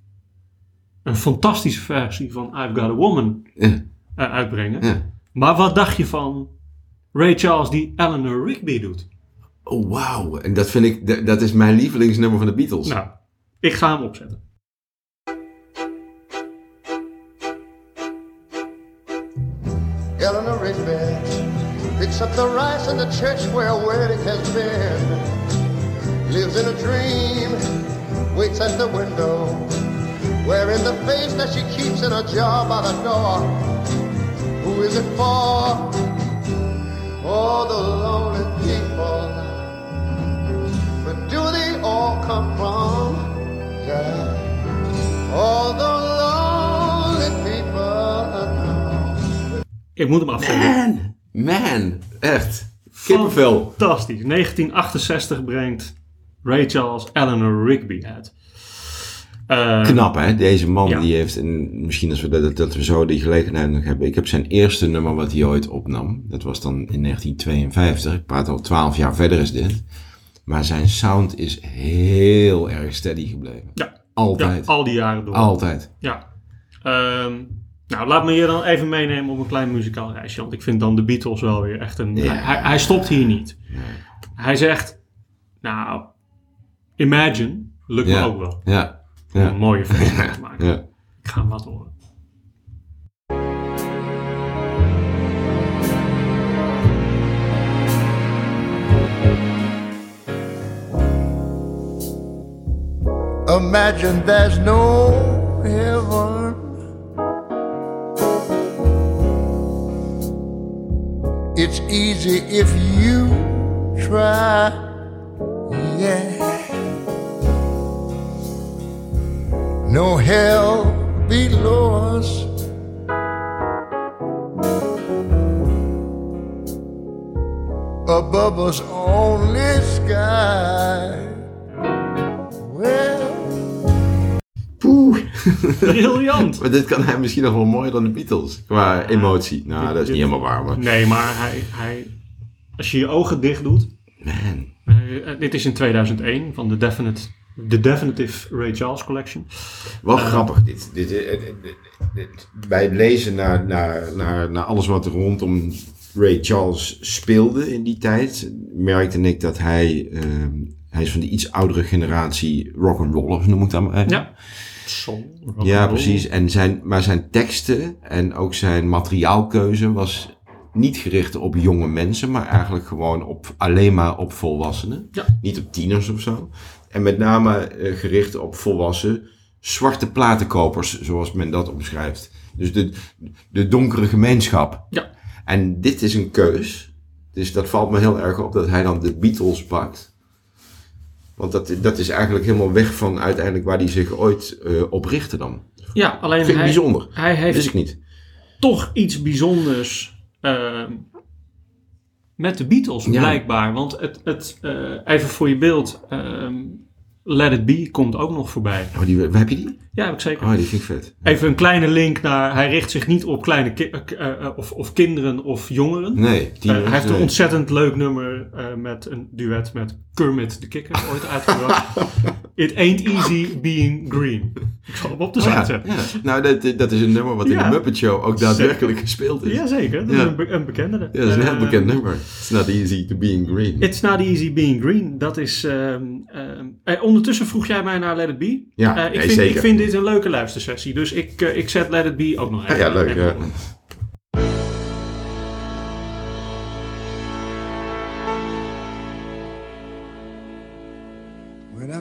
S1: een fantastische versie van I've Got a Woman
S2: Ja,
S1: eh, uitbrengen.
S2: ja.
S1: Maar wat dacht je van Ray Charles die Eleanor Rigby doet?
S2: Oh wauw. En dat vind ik, dat is mijn lievelingsnummer van de Beatles.
S1: Nou, ik ga hem opzetten.
S3: Picks up the rice in the church where a wedding has been. Lives in a dream, waits at the window, wearing the face that she keeps in a jar by the door. Who is it for? For the lonely people. But do they all come from? Yeah. All the lonely people.
S1: Ik moet hem afzetten.
S2: Man, man, echt. Kippenvel.
S1: Fantastisch. 1968 brengt Ray Charles Eleanor Rigby uit. Eh,
S2: Knap hè, deze man
S1: Ja.
S2: die heeft, en misschien als we dat, dat we zo die gelegenheid nog hebben. Ik heb zijn eerste nummer wat hij ooit opnam. Dat was dan in 1952. Ik praat al 12 jaar verder is dit. Maar zijn sound is heel erg steady gebleven.
S1: Ja, ja,
S2: Altijd.
S1: al die jaren door.
S2: Altijd.
S1: Ja. Ehm, nou, laat me je dan even meenemen op een klein muzikaal reisje. Want ik vind dan de Beatles wel weer echt een...
S2: Ja.
S1: Hij, hij stopt hier niet. Hij zegt... Nou, Imagine lukt
S2: Ja.
S1: me ook wel.
S2: Ja.
S1: Om een
S2: Ja.
S1: mooie versie te maken.
S2: ja.
S1: Ik ga hem wat horen.
S3: Imagine there's no heaven. Easy if you try. Yeah. No hell below us. Above us only sky.
S1: Briljant!
S2: Maar dit kan hij misschien nog wel mooier dan de Beatles. Qua emotie. Nou, dat is niet helemaal waar, maar...
S1: Nee, maar hij, hij, als je je ogen dicht doet...
S2: Man.
S1: eh, dit is in 2001 van de Definite, The Definitive Ray Charles Collection.
S2: Wel grappig dit. dit, eh, eh, dit- dit- bij het lezen naar, naar, naar, naar alles wat er rondom Ray Charles speelde in die tijd, merkte ik dat hij, ehm, hij is van de iets oudere generatie rock'n'rollers, noem ik dat maar even.
S1: Ja.
S2: Ja, precies. En zijn, maar zijn teksten en ook zijn materiaalkeuze was niet gericht op jonge mensen, maar eigenlijk gewoon op, alleen maar op volwassenen.
S1: Ja.
S2: Niet op tieners of zo. En met name eh, gericht op volwassen zwarte platenkopers, zoals men dat omschrijft. Dus de, de donkere gemeenschap.
S1: Ja.
S2: En dit is een keus. Dus dat valt me heel erg op dat hij dan de Beatles pakt. Want dat, dat is eigenlijk helemaal weg van uiteindelijk waar hij zich ooit eh, op richtte dan.
S1: Ja, alleen
S2: Vind ik
S1: hij,
S2: bijzonder.
S1: hij heeft
S2: Wist ik niet.
S1: toch iets bijzonders ehm, met de Beatles,
S2: Ja.
S1: blijkbaar. Want het, het, eh, even voor je beeld, ehm, Let It Be komt ook nog voorbij.
S2: Oh, die, waar heb je die?
S1: Ja, heb ik zeker.
S2: Oh, die vind ik vet.
S1: Even een kleine link naar, hij richt zich niet op kleine ki- eh, eh, of, of kinderen of jongeren.
S2: Nee, die
S1: Eh, hij heeft een ontzettend leuk nummer met een duet met Kermit de Kikker ooit uitgebracht. It ain't easy being green. Ik zal hem op de
S2: Oh,
S1: site zetten.
S2: ja. Nou, dat, dat is een nummer wat in de Muppet Show ook daadwerkelijk gespeeld is.
S1: Jazeker, dat is een, be- een bekende.
S2: Ja, dat is een heel
S1: Eh,
S2: bekend nummer. It's not easy to be in green.
S1: It's not easy being green. Dat is. ehm, ehm, eh, ondertussen vroeg jij mij naar Let It Be.
S2: Ja,
S1: Eh, ik,
S2: nee,
S1: vind,
S2: zeker.
S1: ik vind dit een leuke luistersessie. Dus ik, ik zet Let It Be ook nog even.
S2: Ja, ja, leuk.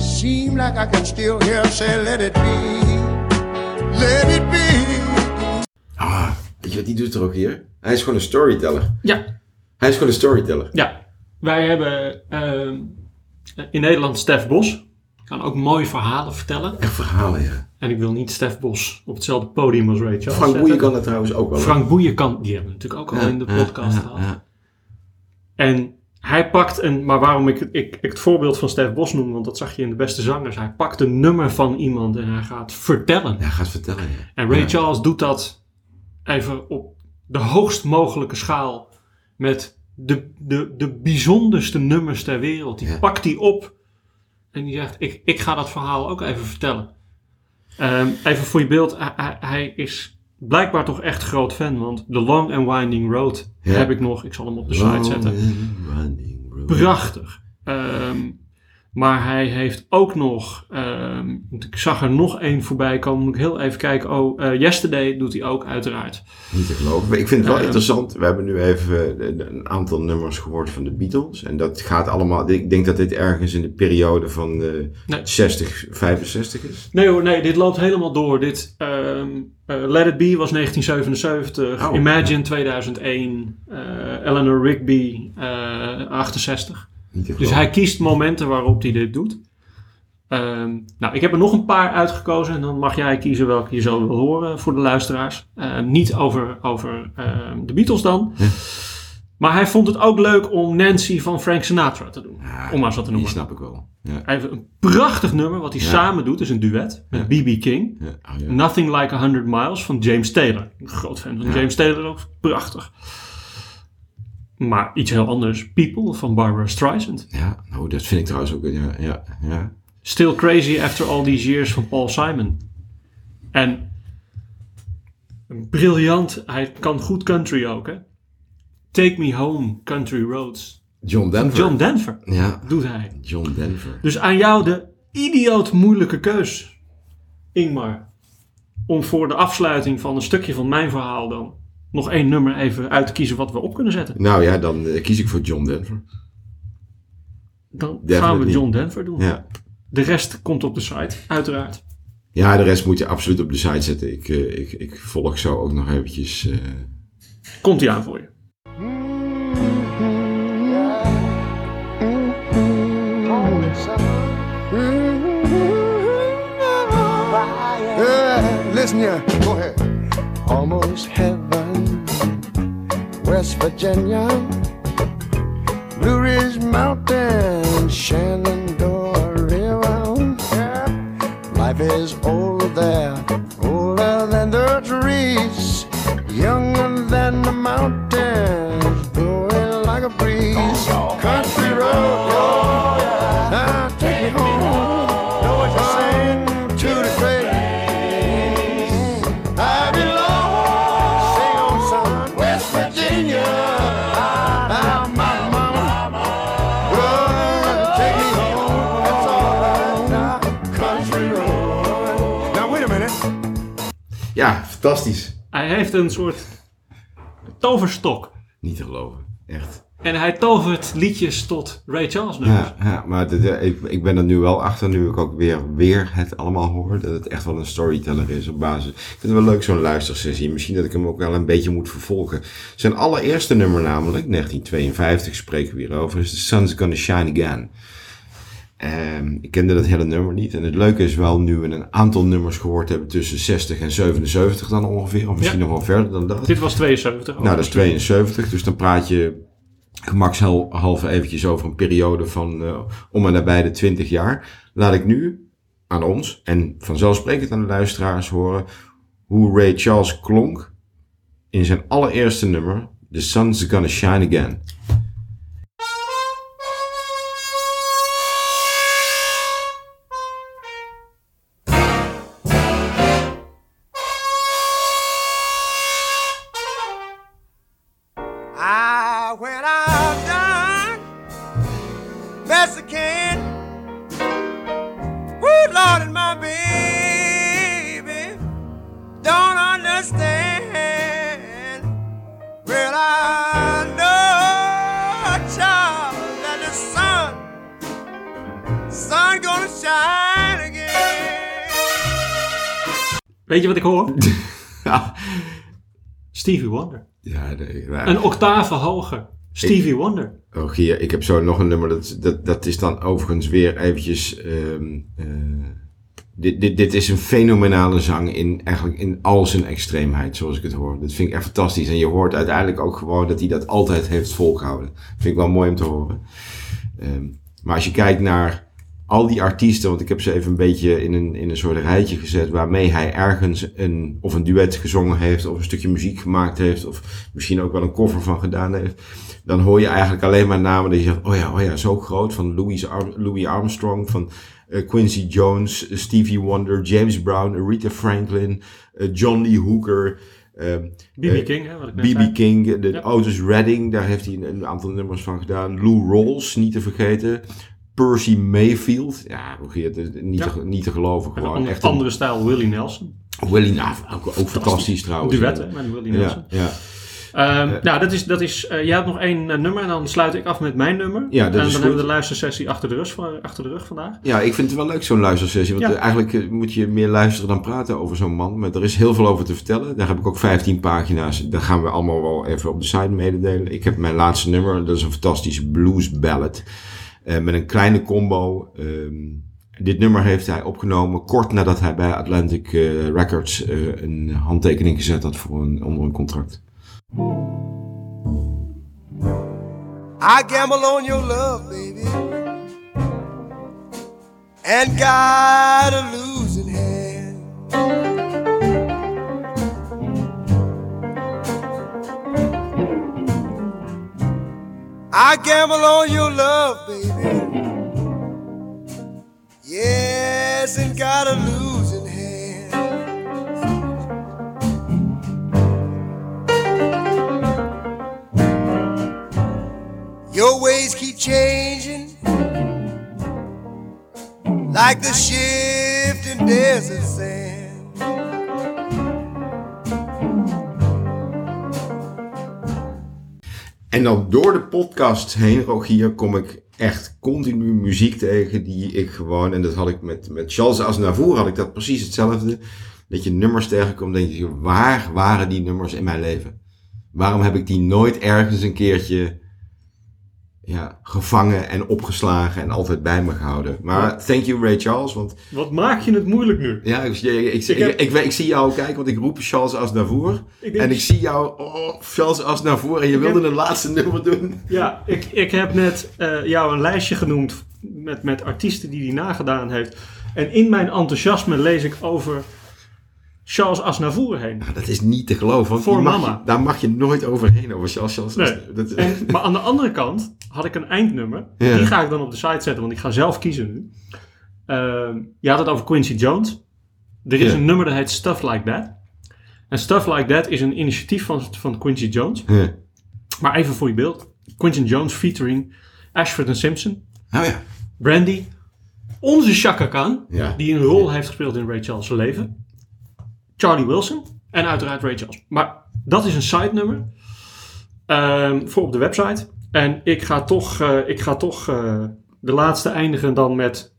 S3: Seem like I can still hear say, Let it be. Let it be.
S2: Ah, weet je wat die doet er ook hier? Hij is gewoon een storyteller.
S1: Ja,
S2: Hij is gewoon een storyteller.
S1: ja. Wij hebben ehm, in Nederland Stef Bos. Kan ook mooie verhalen vertellen.
S2: Echt verhalen, ja.
S1: En ik wil niet Stef Bos op hetzelfde podium als Ray Charles
S2: Frank. Boeien kan dat trouwens ook wel.
S1: Frank Boeien kan, die hebben we natuurlijk ook al
S2: Ja,
S1: in de
S2: ja,
S1: podcast
S2: ja,
S1: gehad.
S2: ja.
S1: En hij pakt een, maar waarom ik, ik, ik het voorbeeld van Stef Bos noem, want dat zag je in de beste zangers. Hij pakt een nummer van iemand en hij gaat vertellen.
S2: Ja, ga het vertellen. Ja.
S1: En Ray
S2: Ja.
S1: Charles doet dat even op de hoogst mogelijke schaal met de, de, de bijzonderste nummers ter wereld. Die
S2: Ja.
S1: pakt hij op en die zegt, ik, ik ga dat verhaal ook even vertellen. Ehm, even voor je beeld, hij, hij- hij is blijkbaar toch echt groot fan, want The Long and Winding Road
S2: Ja.
S1: heb ik nog, ik zal hem op de site zetten. Prachtig. Ehm, maar hij heeft ook nog, ehm, ik zag er nog één voorbij komen, moet ik heel even kijken. Oh, eh, Yesterday doet hij ook uiteraard.
S2: Niet te geloven. Ik vind het wel
S1: Ja.
S2: interessant. We hebben nu even eh, een aantal nummers gehoord van de Beatles. En dat gaat allemaal... Ik denk dat dit ergens in de periode van eh
S1: Nee.
S2: 60, 65 is.
S1: Nee hoor, nee, dit loopt helemaal door. Dit, ehm, eh, Let It Be was 1977,
S2: Oh,
S1: Imagine 2001, eh, Eleanor Rigby eh, 68. Dus hij kiest momenten waarop hij dit doet. Ehm, nou, ik heb er nog een paar uitgekozen en dan mag jij kiezen welke je zo wil horen voor de luisteraars. Ehm, niet over, over ehm, de Beatles dan. Maar hij vond het ook leuk om Nancy van Frank Sinatra te doen.
S2: Ja,
S1: om maar eens wat te
S2: Die
S1: noemen.
S2: snap ik wel. Ja.
S1: Hij heeft een prachtig nummer wat hij
S2: Ja.
S1: samen doet. is een duet met B.B. King.
S2: Oh.
S1: Nothing Like a Hundred Miles van James Taylor. Een groot fan van
S2: Ja.
S1: James Taylor ook. Prachtig. Maar iets heel anders. People van Barbara Streisand.
S2: Ja, nou, dat vind ik trouwens ook. Ja, ja, ja.
S1: Still Crazy After All These Years van Paul Simon. En een briljant, hij kan goed country ook hè. Take Me Home, Country Roads.
S2: John Denver.
S1: John Denver
S2: Ja,
S1: doet hij.
S2: John Denver.
S1: Dus aan jou de idioot moeilijke keus, Ingmar. Om voor de afsluiting van een stukje van mijn verhaal dan nog één nummer even uit te kiezen wat we op kunnen zetten.
S2: Nou ja, dan eh, kies ik voor John Denver.
S1: Dan gaan we. John Denver doen.
S2: Ja.
S1: De rest komt op de site, uiteraard.
S2: Ja, de rest moet je absoluut op de site zetten. Ik, eh, ik, ik volg zo ook nog eventjes. eh,
S1: Komt hij aan voor je.
S3: Yeah, listen here.
S5: Go ahead.
S3: Almost heaven, West Virginia, Blue Ridge Mountain, Shenandoah River. Life is older there, older than the trees, younger than the mountains,
S1: Hij heeft een soort toverstok.
S2: Niet te geloven. Echt.
S1: En hij tovert liedjes tot Ray Charles nummers.
S2: Ja, ja maar de- de- ik, ik ben er nu wel achter, nu ik ook weer, weer het allemaal hoor, dat het echt wel een storyteller is op basis. Ik vind het wel leuk zo'n luistersessie. Misschien dat ik hem ook wel een beetje moet vervolgen. Zijn allereerste nummer namelijk, 1952 spreken we hier over, is The Sun's Gonna Shine Again. Ehm, ik kende dat hele nummer niet. En het leuke is wel, nu we een aantal nummers gehoord hebben tussen 60 en 77 dan ongeveer, of misschien
S1: Ja.
S2: nog wel verder dan dat.
S1: Dit was 72.
S2: Nou, dat is 72, dus dan praat je gemakshalve eventjes over een periode van eh, om en nabij de 20 jaar. Laat ik nu aan ons en vanzelfsprekend aan de luisteraars horen hoe Ray Charles klonk in zijn allereerste nummer, The Sun's Gonna Shine Again.
S1: Een octave hoger. Stevie Wonder.
S2: Oh, Gier, ik heb zo nog een nummer. Dat, dat, dat is dan overigens weer eventjes. ehm, eh, dit, dit, dit is een fenomenale zang in, eigenlijk in al zijn extreemheid, zoals ik het hoor. Dat vind ik echt fantastisch. En je hoort uiteindelijk ook gewoon dat hij dat altijd heeft volgehouden. Vind ik wel mooi om te horen. Ehm, maar als je kijkt naar al die artiesten, want ik heb ze even een beetje in een, in een soort rijtje gezet, waarmee hij ergens een, of een duet gezongen heeft, of een stukje muziek gemaakt heeft, of misschien ook wel een cover van gedaan heeft dan hoor je eigenlijk alleen maar namen dat je zegt, oh ja, oh ja, zo groot. Van Louis, Louis Armstrong, van eh, Quincy Jones, eh, Stevie Wonder, James Brown, Aretha Franklin, eh, John Lee Hooker,
S1: B.B. King, hè, wat ik net zei.
S2: B.B. King, de
S1: Ja.
S2: Otis Redding, daar heeft hij een, een aantal nummers van gedaan. Lou Rawls, niet te vergeten. Percy Mayfield, ja? Niet,
S1: Ja.
S2: te, niet te geloven.
S1: En een
S2: Gewoon
S1: andere,
S2: echt een,
S1: andere stijl, Willie Nelson.
S2: Willie, nou, ook, ook fantastisch trouwens.
S1: Duet, hè, met Willie Nelson.
S2: Ja, ja.
S1: Ehm, nou, dat is, dat is, eh, jij hebt nog één eh, nummer en dan sluit ik af met mijn nummer.
S2: Ja, dat
S1: en dan hebben we de luistersessie achter de rug, achter de rug vandaag.
S2: Ja, ik vind het wel leuk zo'n luistersessie. Want eh, eigenlijk eh, moet je meer luisteren dan praten over zo'n man. Maar er is heel veel over te vertellen. Daar heb ik ook 15 pagina's. Daar gaan we allemaal wel even op de site mededelen. Ik heb mijn laatste nummer. Dat is een fantastische blues ballad. Eh, met een kleine combo. Ehm, dit nummer heeft hij opgenomen kort nadat hij bij Atlantic eh, Records eh, een handtekening gezet had voor een, onder een contract.
S6: I gamble on your love, baby, and got a losing hand. I gamble on your love, baby. Yes, and got a losing hand. Your ways keep changing like the shifting desert sand.
S2: En dan door de podcast heen, Rogier, kom ik echt continu muziek tegen die ik gewoon, en dat had ik met, met Charles Aznavour, had ik dat precies hetzelfde. Dat je nummers tegenkomt, denk je, waar waren die nummers in mijn leven? Waarom heb ik die nooit ergens een keertje ja, gevangen en opgeslagen en altijd bij me gehouden? Maar thank you Ray Charles, want
S1: Wat maak je het moeilijk nu?
S2: ja, ik, ik, ik,
S1: Ik heb-
S2: zie jou kijken, want ik roep Charles Aznavour.
S1: Denk-
S2: En ik zie jou, oh, Charles Aznavour, en je wilde
S1: heb-
S2: een laatste nummer doen.
S1: Ja, ik, ik heb net eh, jou een lijstje genoemd met, met artiesten die hij nagedaan heeft. En in mijn enthousiasme lees ik over Charles Aznavour heen.
S2: Ja, dat is niet te geloven.
S1: Voor
S2: mag
S1: mama.
S2: je- daar mag je nooit overheen over Charles. Charles
S1: Nee.
S2: dat,
S1: En, maar aan de andere kant had ik een eindnummer.
S2: Ja.
S1: Die ga ik dan op de site zetten, want ik ga zelf kiezen nu. Ehm, je had het over Quincy Jones. Er is
S2: Ja.
S1: een nummer dat heet Stuff Like That. En Stuff Like That is een initiatief van, van Quincy Jones.
S2: Ja.
S1: Maar even voor je beeld. Quincy Jones featuring Ashford en Simpson.
S2: Oh ja.
S1: Brandy. Onze Chaka Khan.
S2: Ja.
S1: Die een rol heeft gespeeld in Ray Charles' leven. Charlie Wilson. En uiteraard Ray Charles. Maar dat is een side nummer. ehm, voor op de website. En ik ga toch, eh, ik ga toch eh, de laatste eindigen dan met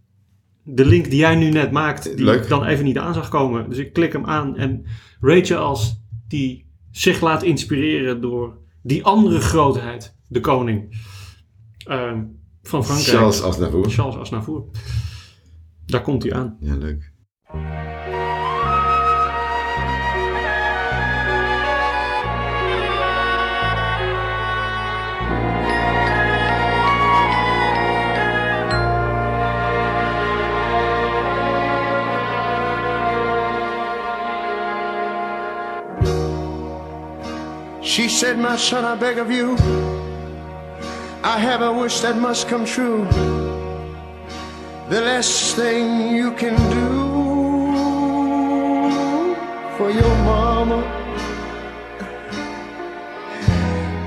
S1: de link die jij nu net maakt. Die
S2: Leuk.
S1: ik dan even niet aan zag komen. Dus ik klik hem aan. En Ray Charles die zich laat inspireren door die andere grootheid. De koning. ehm, van Frankrijk.
S2: Charles Aznavour.
S1: Charles Aznavour. Daar komt hij aan.
S2: Ja, leuk.
S6: She said, My son, I beg of you, I have a wish that must come true. The last thing you can do for your mama.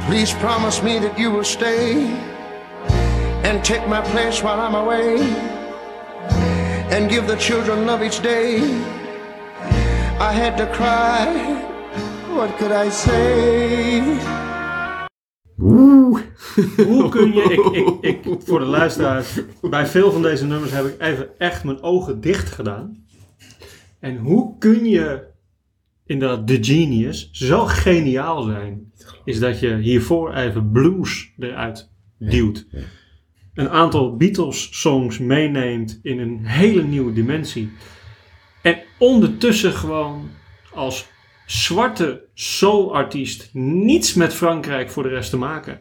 S6: Please promise me that you will stay and take my place while I'm away and give the children love each day. I had to cry. What could I say?
S2: Oeh.
S1: Hoe kun je, ik, ik, ik, voor de luisteraars, bij veel van deze nummers heb ik even echt mijn ogen dicht gedaan. En hoe kun je inderdaad de genius zo geniaal zijn, is dat je hiervoor even blues eruit duwt.
S2: ja.
S1: Een aantal Beatles songs meeneemt in een hele nieuwe dimensie. En ondertussen gewoon als zwarte soulartiest niets met Frankrijk voor de rest te maken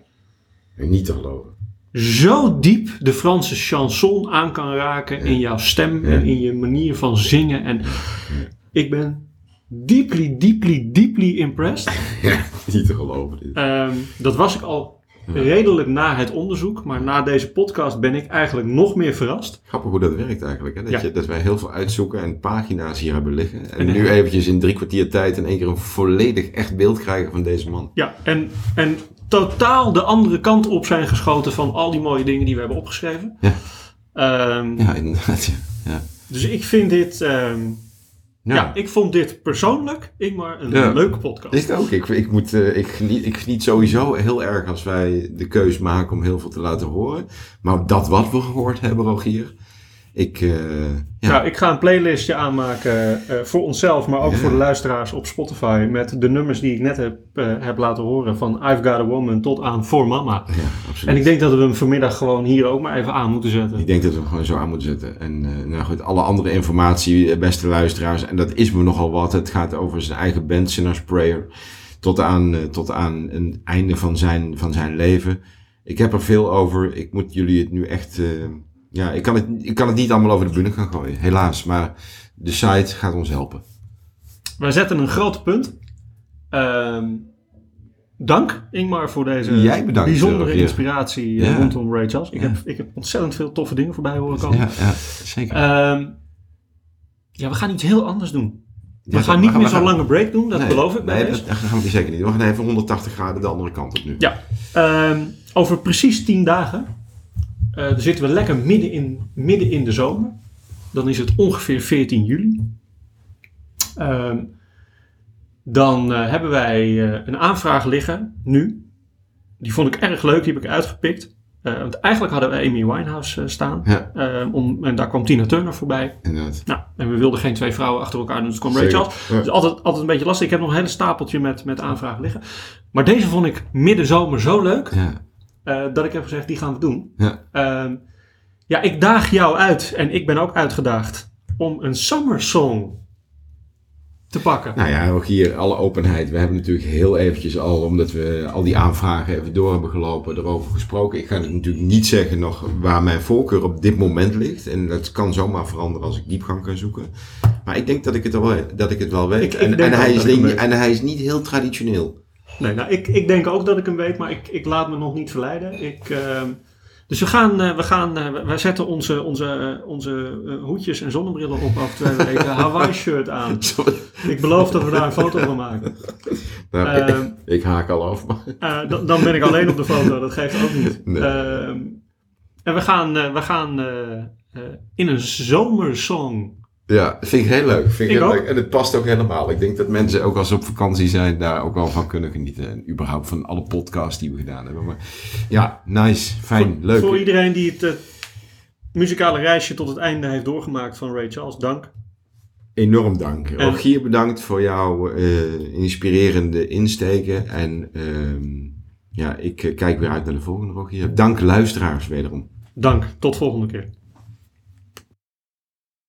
S2: Niet te geloven.
S1: zo diep de Franse chanson aan kan raken in jouw stem en in je manier van zingen. En ik ben deeply, deeply, deeply impressed.
S2: Ja, niet te geloven. Dit.
S1: Ehm, dat was ik al redelijk na het onderzoek, maar na deze podcast ben ik eigenlijk nog meer verrast.
S2: Grappig hoe dat werkt eigenlijk. Hè? Dat,
S1: Ja.
S2: je, dat wij heel veel uitzoeken en pagina's hier hebben liggen. En,
S1: En-
S2: nu eventjes in drie kwartier tijd in één keer een volledig echt beeld krijgen van deze man.
S1: Ja, en, en totaal de andere kant op zijn geschoten van al die mooie dingen die we hebben opgeschreven.
S2: Ja.
S1: Ehm,
S2: Ja, inderdaad. Ja. Ja.
S1: Dus ik vind dit, ehm, ja.
S2: Ja.
S1: ik vond dit persoonlijk, Ingmar, een
S2: Ja.
S1: leuke podcast.
S2: Het ook? Ik, ik, moet, eh, ik, geniet, ik geniet sowieso heel erg als wij de keus maken om heel veel te laten horen. Maar dat wat we gehoord hebben, Rogier. Ik, eh, ja.
S1: Ja, ik ga een playlistje aanmaken eh, voor onszelf, maar ook
S2: Ja.
S1: voor de luisteraars op Spotify. Met de nummers die ik net heb, eh, heb laten horen. Van I've Got a Woman tot aan For Mama.
S2: ja, absoluut.
S1: En ik denk dat we hem vanmiddag gewoon hier ook maar even aan moeten zetten.
S2: Ik denk dat we hem gewoon zo aan moeten zetten. En nou goed, alle andere informatie, beste luisteraars, en dat is me nogal wat. Het gaat over zijn eigen band, Sinner's Prayer, tot aan, tot aan een einde van zijn, van zijn leven. Ik heb er veel over. Ik moet jullie het nu echt... ja, ik kan, het, ik kan het niet allemaal over de bühne gaan gooien, helaas. Maar de site gaat ons helpen.
S1: Wij zetten een groot punt. Ehm, dank Ingmar voor deze
S2: Jij bedankt,
S1: bijzondere
S2: Rogier.
S1: inspiratie eh,
S2: Ja.
S1: rondom Ray Charles. Ik,
S2: Ja.
S1: heb, ik heb ontzettend veel toffe dingen voorbij horen komen.
S2: Ja, ja zeker.
S1: Ehm, ja, we gaan iets heel anders doen. We gaan niet
S2: we
S1: meer zo'n lange break doen, dat
S2: Nee,
S1: beloof ik bij
S2: Nee, dat, dat gaan we zeker niet. We gaan even 180 graden de andere kant op nu.
S1: Ja, ehm, over precies 10 dagen eh, dan zitten we lekker midden in, midden in de zomer. Dan is het ongeveer 14 juli. Ehm, dan eh, hebben wij eh, een aanvraag liggen, nu. Die vond ik erg leuk, die heb ik uitgepikt. Want eigenlijk hadden we Amy Winehouse eh, staan.
S2: Ja.
S1: Ehm, om, en daar kwam Tina Turner voorbij.
S2: Inderdaad.
S1: Nou, en we wilden geen twee vrouwen achter elkaar doen, dus kwam Ray
S2: Zeker.
S1: Charles.
S2: Ja.
S1: Dus altijd, altijd een beetje lastig. Ik heb nog een hele stapeltje met, met aanvragen liggen. Maar deze vond ik midden zomer zo leuk,
S2: Ja.
S1: Eh, dat ik heb gezegd, die gaan we doen.
S2: Ja.
S1: Ehm, ja, ik daag jou uit, en ik ben ook uitgedaagd, om een summer song te pakken.
S2: Nou ja, ook hier alle openheid. We hebben natuurlijk heel eventjes al, omdat we al die aanvragen even door hebben gelopen, erover gesproken. Ik ga natuurlijk niet zeggen nog waar mijn voorkeur op dit moment ligt. En dat kan zomaar veranderen als ik diepgang kan zoeken. Maar ik denk dat ik het, al, dat ik het wel weet.
S1: Ik- ik
S2: en, en, hij is en hij is niet heel traditioneel.
S1: Nee, nou, ik, ik denk ook dat ik hem weet, maar ik, ik laat me nog niet verleiden. Ik, ehm, dus we gaan, eh, we gaan eh, wij zetten onze, onze, eh, onze hoedjes en zonnebrillen op over twee weken. Hawaii shirt aan. Ik beloof dat we daar een foto van maken.
S2: Nou,
S1: Ehm,
S2: ik, ik haak al af. maar-
S1: dan, dan ben ik alleen op de foto, dat geeft ook niet.
S2: Nee.
S1: Ehm, en we gaan, we gaan in een zomersong
S2: Ja, vind ik heel leuk. Vind ik
S1: Ik
S2: heel leuk. En het past ook helemaal. Ik denk dat mensen ook als ze op vakantie zijn daar ook wel van kunnen genieten. En überhaupt van alle podcasts die we gedaan hebben. Maar ja, nice. Fijn.
S1: Voor,
S2: leuk.
S1: voor iedereen die het eh, muzikale reisje tot het einde heeft doorgemaakt van Ray Charles, dank.
S2: Enorm dank.
S1: En-
S2: Rogier, bedankt voor jouw eh, inspirerende insteken. En ehm, ja, ik eh, kijk weer uit naar de volgende Rogier. Dank luisteraars wederom.
S1: Dank. Tot volgende keer.